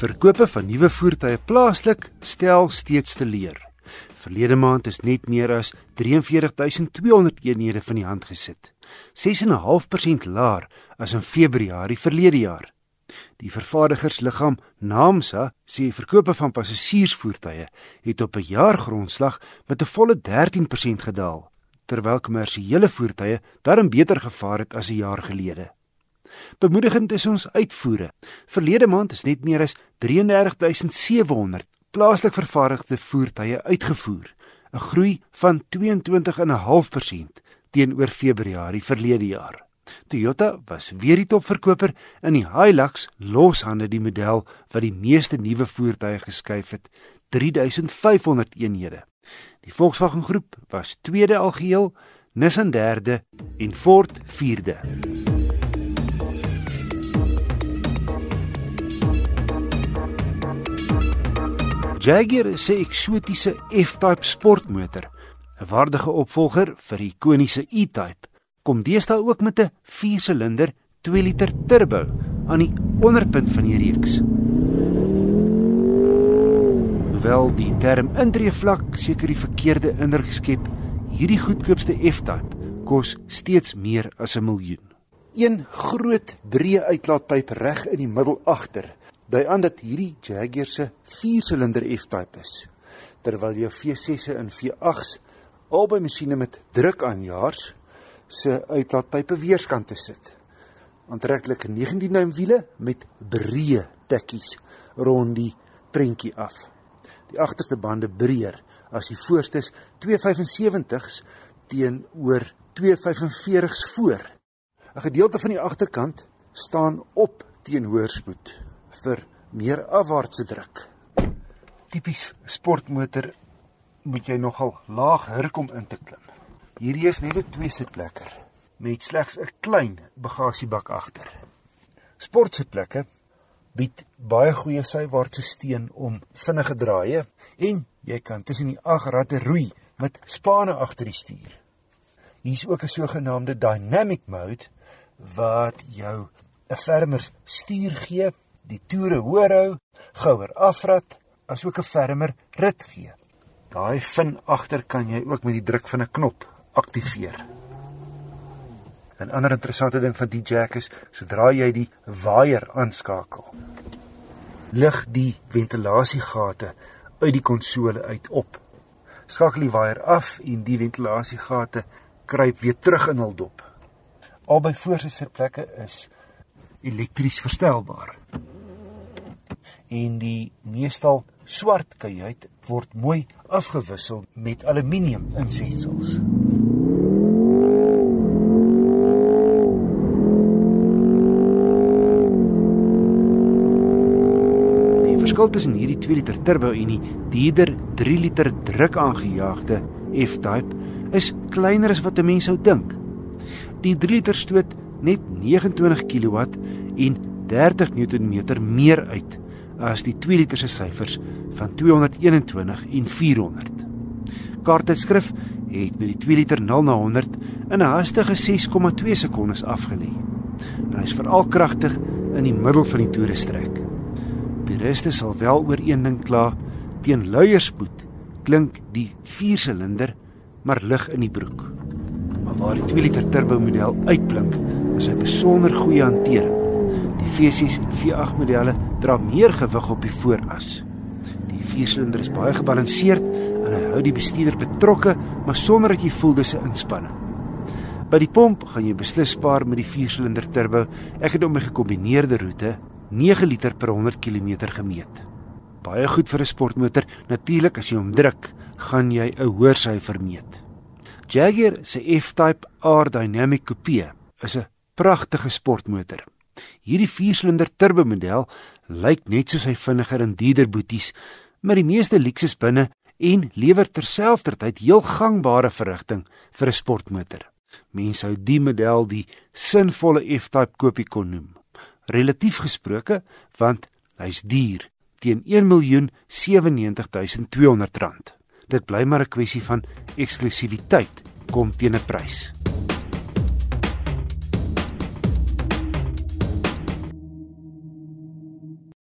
Verkope van nuwe voertuie plaaslik stel steeds te leer. Verlede maand is net meer as 43200 eenhede van die hand gesit. 6.5% laer as in Februarie verlede jaar. Die vervaardigersliggaam Naamsa sê verkope van passasiersvoertuie het op 'n jaargrondslag met 'n volle 13% gedaal, terwyl kommersiële voertuie darm beter gevaar het as 'n jaar gelede. Bemoedigend is ons uitvoere. Verlede maand is net meer as 33700 plaaslik vervaardigde voertuie uitgevoer, 'n groei van 22.5% teenoor Februarie verlede jaar. Toyota was weer die topverkoper in die Hilux loshande die model wat die meeste nuwe voertuie geskuif het, 3500 eenhede. Die Volkswagen groep was tweede algeheel, Nissan derde en Ford vierde. Jaguar se eksotiese F-Type sportmotor, 'n waardige opvolger vir die ikoniese E-Type, kom deesdae ook met 'n 4-silinder 2 liter turbo aan die onderpunt van die reeks. Hoewel die term indreevlak seker die verkeerde indruk skep, hierdie goedkoopste F-Type kos steeds meer as 'n miljoen. Een groot breë uitlaatpyp reg in die middel agter dui aan dat hierdie Jaguar se 4-silinder F-type is. Terwyl jou V6se en V8s albei masjiene met drukaanjaars se uitlaatpype weerskante sit. Aantreklike 19 duim wiele met breë tekkies rond die prentjie af. Die agterste bande breër as die voorstes 275s teenoor 245s voor. 'n Gedeelte van die agterkant staan op teen hoorspoed vir meer afwaartse druk. Tipies sportmotor moet jy nogal laag hurk om in te klim. Hierdie is net 'n twee sitplekker met slegs 'n klein bagasiebak agter. Sportsitplekke bied baie goeie sywaartse steun om vinnige draaie en jy kan tussen die ag ratte roei met spanne agter die stuur. Hier's ook 'n sogenaamde dynamic mode wat jou 'n fermer stuur gee die toere hoër hou, gouer afrat, asook 'n fermer rit gee. Daai fin agter kan jy ook met die druk van 'n knop aktiveer. 'n Ander interessante ding van die jack is, sodra jy die waier aanskakel, lig die ventilasiegate uit die konsole uit op. Skakel die waier af en die ventilasiegate kruip weer terug in hul dop. Albei voorste sitplekke is elektries verstelbaar en die meestal swart kajuit word mooi afgewissel met aluminium insetsels. Die verskil tussen hierdie 2 liter turbo en die dierder 3 liter druk aangejaagde F-type is kleiner as wat 'n mens sou dink. Die 3 liter stoot net 29 kW en 30 Nm meer uit as die 2 liter se syfers van 221 en 400. Kaarttydskrif het met die 2 liter 0 na 100 in 'n hastige 6,2 sekondes afgelê. Hy is veral kragtig in die middel van die toerestrek. Puriste sal wel oor een ding kla, teen luier spoed klink die 4-silinder maar lig in die broek. Maar waar die 2 liter turbo model uitblink, is hy besonder goeie hantering. Die V6 en V8 modelle dra meer gewig op die vooras. Die viersilinder is baie gebalanseerd en hy hou die bestuurder betrokke, maar sonder dat jy voel dis 'n inspanning. By die pomp gaan jy beslis spaar met die viersilinder turbo. Ek het hom by gekombineerde roete 9 liter per 100 km gemeet. Baie goed vir 'n sportmotor. Natuurlik as jy hom druk, gaan jy 'n hoër syfer meet. Jaguar se F-Type R Dynamic Coupe is 'n pragtige sportmotor. Hierdie 4-silinder turbo model lyk net soos hy vinniger en dierder boeties, maar die meeste luksus binne en lewer terselfdertyd heel gangbare verrigting vir 'n sportmotor. Mense sou die model die sinvolle F-type kopie kon noem. Relatief gesproke, want hy's duur teen 1.097.200 rand. Dit bly maar 'n kwessie van eksklusiwiteit kom teen 'n prys.